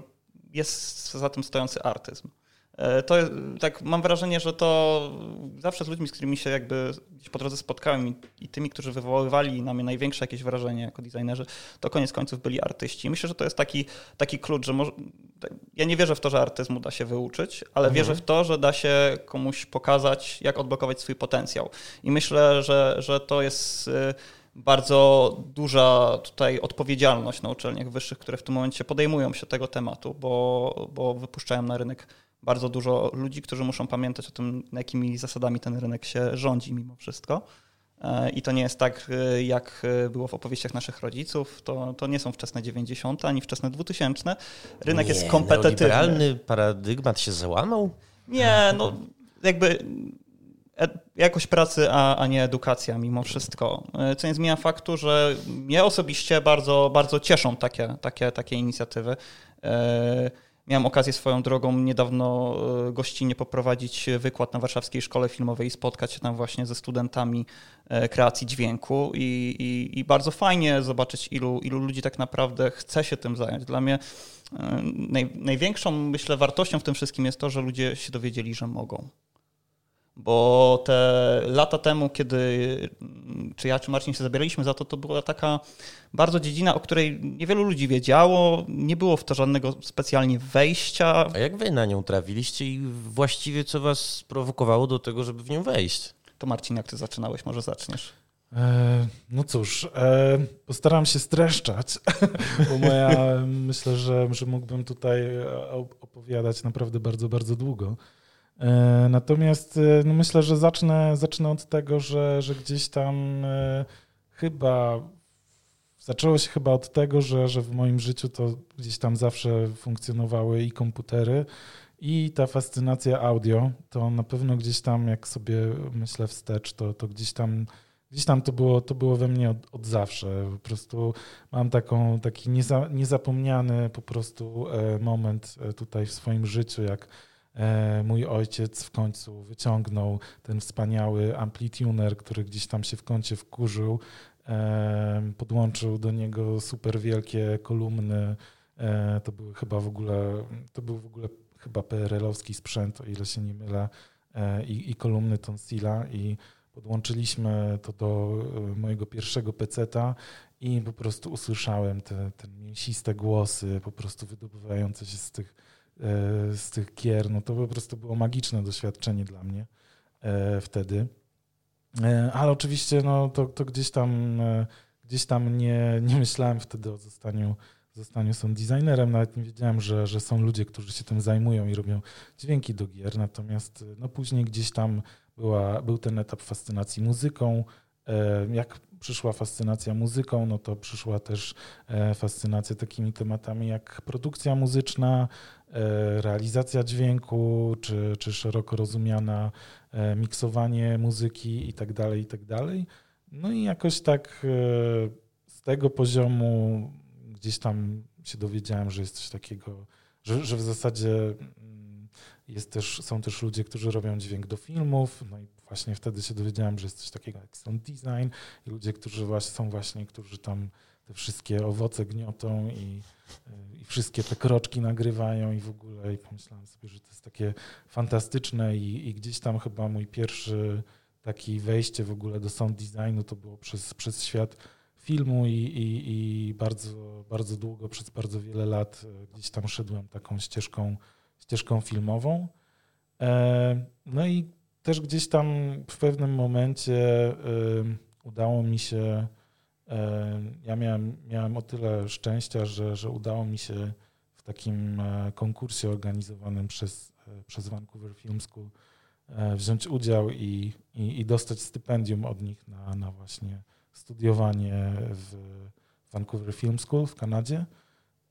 jest za tym stojący artyzm. E, to tak mam wrażenie, że to zawsze z ludźmi, z którymi się jakby gdzieś po drodze spotkałem i, i, tymi, którzy wywoływali na mnie największe jakieś wrażenie jako designerzy, to koniec końców byli artyści. Myślę, że to jest taki, taki klucz, że może, ja nie wierzę w to, że artyzmu da się wyuczyć, ale mhm. wierzę w to, że da się komuś pokazać, jak odblokować swój potencjał. I myślę, że, że to jest y, bardzo duża tutaj odpowiedzialność na uczelniach wyższych, które w tym momencie podejmują się tego tematu, bo, bo wypuszczają na rynek bardzo dużo ludzi, którzy muszą pamiętać o tym, jakimi zasadami ten rynek się rządzi mimo wszystko. E, I to nie jest tak, e, jak e, było w opowieściach naszych rodziców. To, to nie są wczesne 90. ani wczesne 2000. Rynek nie, jest kompetywny. Realny paradygmat się załamał? Nie, no jakby jakość pracy, a, a nie edukacja mimo wszystko. Co nie zmienia faktu, że mnie osobiście bardzo, bardzo cieszą takie, takie, takie inicjatywy. Miałem okazję swoją drogą niedawno e, gościnnie poprowadzić wykład na Warszawskiej Szkole Filmowej i spotkać się tam właśnie ze studentami e, kreacji dźwięku i, i, i bardzo fajnie zobaczyć, ilu, ilu ludzi tak naprawdę chce się tym zająć. Dla mnie e, naj, największą, myślę, wartością w tym wszystkim jest to, że ludzie się dowiedzieli, że mogą. Bo te lata temu, kiedy czy ja, czy Marcin się zabieraliśmy za to, to była taka bardzo dziedzina, o której niewielu ludzi wiedziało, nie było w to żadnego specjalnie wejścia. A jak wy na nią trafiliście i właściwie co was sprowokowało do tego, żeby w nią wejść? To Marcin, jak ty zaczynałeś, może zaczniesz? E, no cóż, e, postaram się streszczać, <laughs> bo moja, myślę, że, że mógłbym tutaj opowiadać naprawdę bardzo, bardzo długo. E, natomiast e, no myślę, że zacznę, zacznę od tego, że, że gdzieś tam e, chyba zaczęło się chyba od tego, że, że w moim życiu to gdzieś tam zawsze funkcjonowały i komputery, i ta fascynacja audio. To na pewno gdzieś tam, jak sobie myślę wstecz, to, to gdzieś tam. Gdzieś tam to było, to było we mnie od, od zawsze. Po prostu mam taką, taki nieza, niezapomniany po prostu moment tutaj w swoim życiu, jak mój ojciec w końcu wyciągnął ten wspaniały amplituner, który gdzieś tam się w kącie wkurzył, e, podłączył do niego super wielkie kolumny. E, to były chyba w ogóle, to był w ogóle chyba PRL-owski sprzęt, o ile się nie mylę, i, i kolumny Tonsila i podłączyliśmy to do mojego pierwszego peceta i po prostu usłyszałem te, te mięsiste głosy po prostu wydobywające się z tych E, z tych gier, no to po prostu było magiczne doświadczenie dla mnie e, wtedy. E, ale oczywiście no, to, to gdzieś tam, gdzieś tam nie, nie myślałem wtedy o zostaniu, zostaniu sound designerem, nawet nie wiedziałem, że, że są ludzie, którzy się tym zajmują i robią dźwięki do gier, natomiast no, później gdzieś tam była, był ten etap fascynacji muzyką, jak przyszła fascynacja muzyką, no to przyszła też fascynacja takimi tematami jak produkcja muzyczna, E, realizacja dźwięku, czy, czy szeroko rozumiana e, miksowanie muzyki i tak dalej, i tak. No i jakoś tak e, z tego poziomu gdzieś tam się dowiedziałem, że jest coś takiego, że, że w zasadzie mm, jest też, są też ludzie, którzy robią dźwięk do filmów, no i właśnie wtedy się dowiedziałem, że jest coś takiego jak sound design i ludzie, którzy właśnie są właśnie, którzy tam te wszystkie owoce gniotą i, i wszystkie te kroczki nagrywają i w ogóle i pomyślałem sobie, że to jest takie fantastyczne i, i gdzieś tam chyba mój pierwszy taki wejście w ogóle do sound designu to było przez, przez świat filmu i, i, i bardzo, bardzo długo, przez bardzo wiele lat e, gdzieś tam szedłem taką ścieżką, ścieżką filmową. E, no i też gdzieś tam w pewnym momencie udało mi się, ja miałem, miałem o tyle szczęścia, że, że udało mi się w takim konkursie organizowanym przez, przez Vancouver Film School E, wziąć udział i, i, i, dostać stypendium od nich na, na właśnie studiowanie w Vancouver Film School w Kanadzie.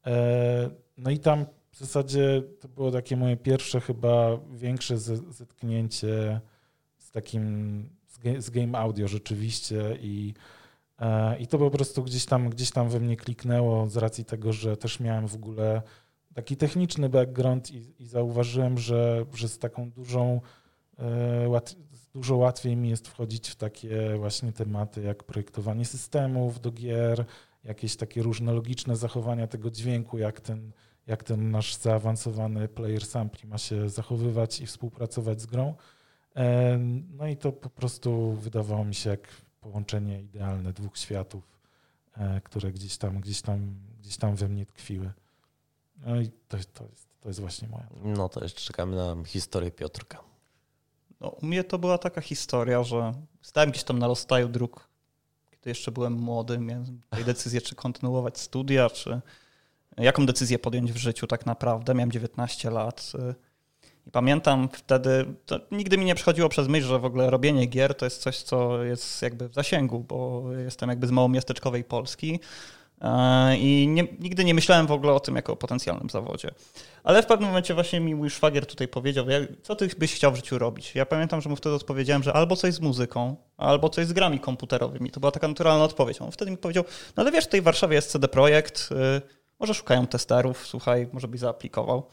E, no i tam w zasadzie to było takie moje pierwsze chyba większe zetknięcie z takim, z game audio rzeczywiście i, e, i to po prostu gdzieś tam, gdzieś tam we mnie kliknęło z racji tego, że też miałem w ogóle taki techniczny background i, i zauważyłem, że, że z taką dużą E, łat, dużo łatwiej mi jest wchodzić w takie właśnie tematy jak projektowanie systemów do gier, jakieś takie różne logiczne zachowania tego dźwięku, jak ten, jak ten nasz zaawansowany player sampli ma się zachowywać i współpracować z grą. E, no i to po prostu wydawało mi się jak połączenie idealne dwóch światów, e, które gdzieś tam, gdzieś tam, gdzieś tam we mnie tkwiły. No i to, to, jest, to jest właśnie moja. No to jeszcze czekamy na historię Piotrka. No, u mnie to była taka historia, że stałem gdzieś tam na rozstaju dróg, kiedy jeszcze byłem młody, miałem decyzję, czy kontynuować studia, czy jaką decyzję podjąć w życiu tak naprawdę. Miałem 19 lat. Y, I pamiętam wtedy, nigdy mi nie przychodziło przez myśl, że w ogóle robienie gier to jest coś, co jest jakby w zasięgu, bo jestem jakby z małomiasteczkowej Polski. E, I nie, nigdy nie myślałem w ogóle o tym jako o potencjalnym zawodzie. Ale w pewnym momencie właśnie mi mój szwagier tutaj powiedział, co ty byś chciał w życiu robić? Ja pamiętam, że mu wtedy odpowiedziałem, że albo coś z muzyką, albo coś z grami komputerowymi. To była taka naturalna odpowiedź. On wtedy mi powiedział, no ale wiesz, w Warszawie jest CD Projekt, yy, może szukają testerów, słuchaj, może byś zaaplikował.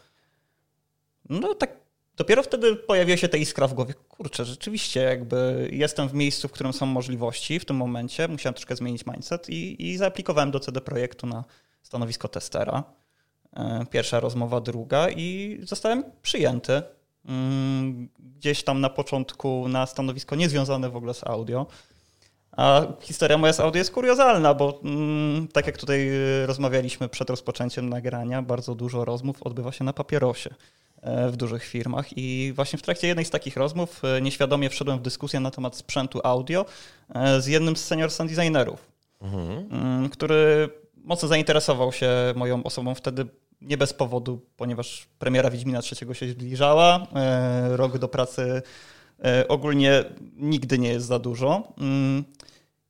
No tak Dopiero wtedy pojawiła się ta iskra w głowie. Kurczę, rzeczywiście jakby jestem w miejscu, w którym są możliwości w tym momencie. Musiałem troszkę zmienić mindset i, i zaaplikowałem do CD Projektu na stanowisko testera. E, pierwsza rozmowa, druga i zostałem przyjęty. Mm, gdzieś tam na początku na stanowisko niezwiązane w ogóle z audio. A historia moja z audio jest kuriozalna, bo mm, tak jak tutaj rozmawialiśmy przed rozpoczęciem nagrania, bardzo dużo rozmów odbywa się na papierosie. E, w dużych firmach. I właśnie w trakcie jednej z takich rozmów e, nieświadomie wszedłem w dyskusję na temat sprzętu audio e, z jednym z senior sound designerów, mhm. Mm, który mocno zainteresował się moją osobą wtedy nie bez powodu, ponieważ premiera Wiedźmina III się zbliżała. Rok do pracy ogólnie nigdy nie jest za dużo. Mm,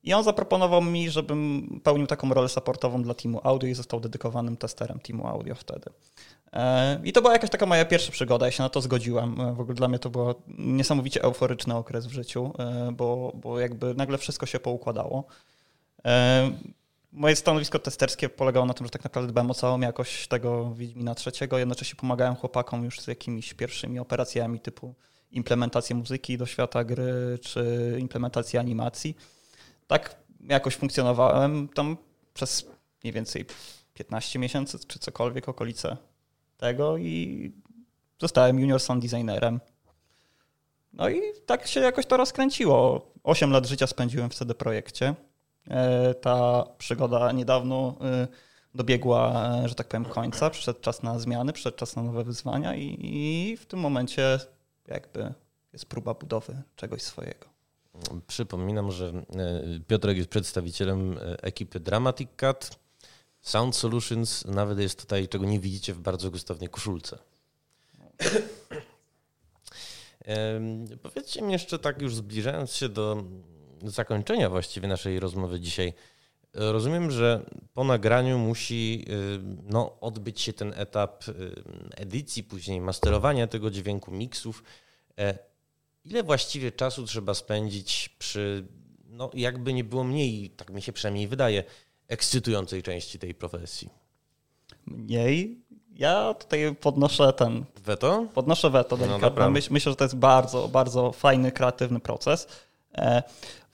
I on zaproponował mi, żebym pełnił taką rolę supportową dla teamu audio i został dedykowanym testerem teamu audio wtedy. E, I to była jakaś taka moja pierwsza przygoda, ja się na to zgodziłem. E, w ogóle dla mnie to był niesamowicie euforyczny okres w życiu, e, bo, bo jakby nagle wszystko się poukładało. Moje stanowisko testerskie polegało na tym, że tak naprawdę dbałem o całą jakość tego Wiedźmina trzeciego, jednocześnie pomagałem chłopakom już z jakimiś pierwszymi operacjami typu implementację muzyki do świata gry, czy implementację animacji. Tak jakoś funkcjonowałem tam przez mniej więcej 15 miesięcy, czy cokolwiek, okolice tego i zostałem junior sound designerem. No i tak się jakoś to rozkręciło. Osiem lat życia spędziłem w CD Projekcie. E, ta przygoda niedawno e, dobiegła, że tak powiem, końca. Przyszedł czas na zmiany, przyszedł czas na nowe wyzwania i, i w tym momencie jakby jest próba budowy czegoś swojego. Przypominam, że Piotrek jest przedstawicielem ekipy Dramatic Cut Sound Solutions nawet jest tutaj, czego nie widzicie w bardzo gustownej koszulce. Powiedzcie mi jeszcze tak już zbliżając się do zakończenia właściwie naszej rozmowy dzisiaj. Rozumiem, że po nagraniu musi no, odbyć się ten etap edycji, później masterowania tego dźwięku, miksów. E, ile właściwie czasu trzeba spędzić przy, no jakby nie było mniej, tak mi się przynajmniej wydaje, ekscytującej części tej profesji? Mniej. Ja tutaj podnoszę ten. Weto? Podnoszę weto delikatne. No Myśl, myślę, że to jest bardzo, bardzo fajny, kreatywny proces.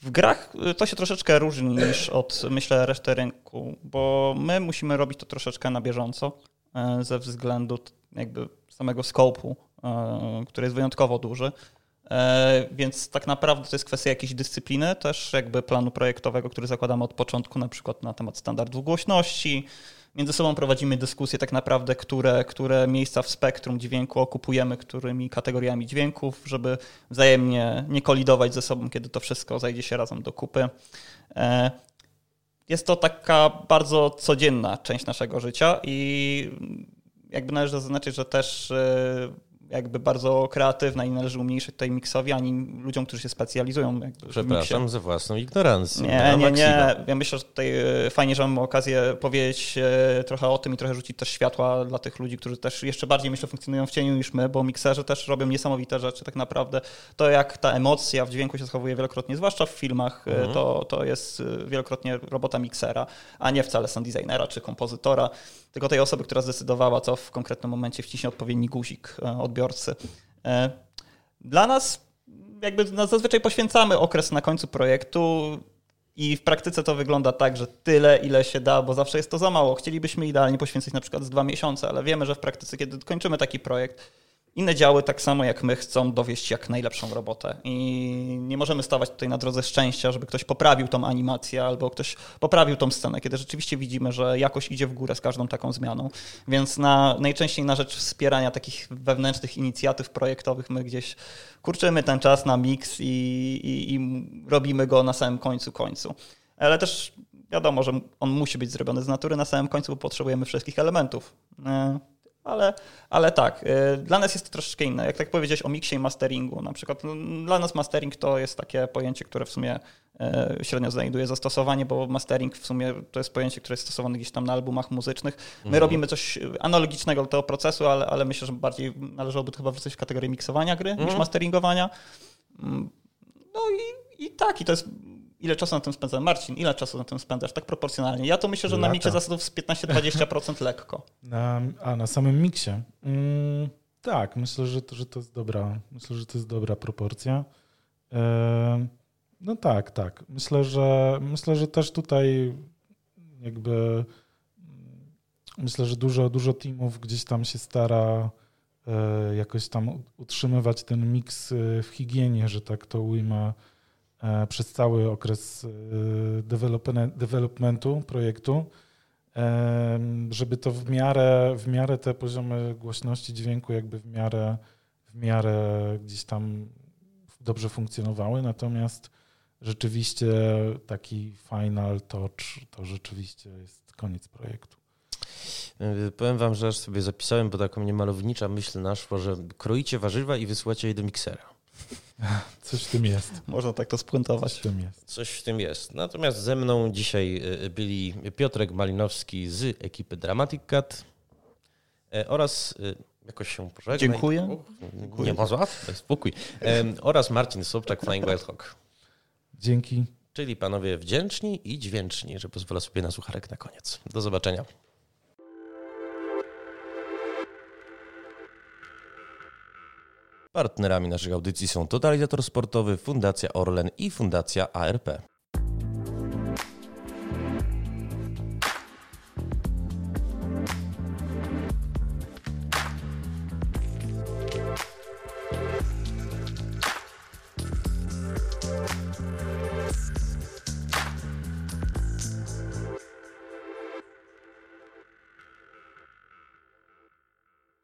W grach to się troszeczkę różni niż od, myślę, reszty rynku, bo my musimy robić to troszeczkę na bieżąco e, ze względu jakby samego skopu, e, który jest wyjątkowo duży. E, więc tak naprawdę to jest kwestia jakiejś dyscypliny, też jakby planu projektowego, który zakładamy od początku, na przykład na temat standardów głośności. Między sobą prowadzimy dyskusje tak naprawdę, które, które miejsca w spektrum dźwięku okupujemy, którymi kategoriami dźwięków, żeby wzajemnie nie kolidować ze sobą, kiedy to wszystko zajdzie się razem do kupy. E, jest to taka bardzo codzienna część naszego życia i jakby należy zaznaczyć, że też e, jakby bardzo kreatywna i należy umniejszyć tutaj miksowi, ani ludziom, którzy się specjalizują. Przepraszam za własną ignorancję. Nie, nie, nie. Ja myślę, że tutaj e, fajnie, że mamy okazję powiedzieć e, trochę o tym i trochę rzucić też światła dla tych ludzi, którzy też jeszcze bardziej, myślę, funkcjonują w cieniu niż my, bo mikserzy też robią niesamowite rzeczy. Tak naprawdę to, jak ta emocja w dźwięku się zachowuje wielokrotnie, zwłaszcza w filmach, e, mhm. to, to jest wielokrotnie robota miksera, a nie wcale sound designera czy kompozytora, tylko tej osoby, która zdecydowała, co w konkretnym momencie wciśnie odpowiedni guzik odbiorcy odbiorcy. E, dla nas jakby zazwyczaj poświęcamy okres na końcu projektu i w praktyce to wygląda tak, że tyle, ile się da, bo zawsze jest to za mało. Chcielibyśmy idealnie poświęcić na przykład z dwa miesiące, ale wiemy, że w praktyce, kiedy kończymy taki projekt, inne działy, tak samo jak my, chcą dowieść jak najlepszą robotę. I nie możemy stawać tutaj na drodze szczęścia, żeby ktoś poprawił tą animację albo ktoś poprawił tą scenę, kiedy rzeczywiście widzimy, że jakość idzie w górę z każdą taką zmianą. Więc na, najczęściej na rzecz wspierania takich wewnętrznych inicjatyw projektowych my gdzieś kurczymy ten czas na miks i, i, i robimy go na samym końcu końcu. Ale też wiadomo, że on musi być zrobiony z natury na samym końcu, bo potrzebujemy wszystkich elementów. Ale, ale tak, y, dla nas jest to troszeczkę inne. Jak tak powiedziałeś o miksie i masteringu, na przykład no, dla nas mastering to jest takie pojęcie, które w sumie y, średnio znajduje zastosowanie, bo mastering w sumie to jest pojęcie, które jest stosowane gdzieś tam na albumach muzycznych. My mhm. robimy coś analogicznego do tego procesu, ale, ale myślę, że bardziej należałoby to chyba wrzucić w kategorię miksowania gry mhm. niż masteringowania. Mm, no i, i tak, i to jest ile czasu na tym spędza Marcin, ile czasu na tym spędzasz, tak proporcjonalnie. Ja to myślę, że Lata. na miksie zasadów z 15-20% <laughs> lekko. Na, a na samym miksie? Mm, tak, myślę, że to, że to jest dobra, myślę, że to jest dobra proporcja. No tak, tak. Myślę, że myślę, że też tutaj jakby myślę, że dużo, dużo teamów gdzieś tam się stara e, jakoś tam utrzymywać ten miks e, w higienie, że tak to ujmę przez cały okres e, developmentu projektu, e, żeby to w miarę, w miarę te poziomy głośności dźwięku jakby w miarę, w miarę gdzieś tam dobrze funkcjonowały, natomiast rzeczywiście taki final touch to rzeczywiście jest koniec projektu. Powiem wam, że aż sobie zapisałem, bo taką niemalownicza myśl naszła, że kroicie warzywa i wysyłacie je do miksera. <laughs> Coś w tym jest. Można tak to spuentować. Coś w tym jest. Coś w tym jest. Natomiast ze mną dzisiaj e, byli Piotrek Malinowski z ekipy Dramatic Cat e, oraz e, jakoś się pożegnaj. Dziękuję. Nie ma złat, spokój. oraz Marcin Sobczak, Flying Wild Hawk. Dzięki. Czyli panowie wdzięczni i dźwięczni, że pozwolę sobie na sucharek na koniec. Do zobaczenia. Partnerami naszych audycji są Totalizator Sportowy, Fundacja Orlen i Fundacja ARP.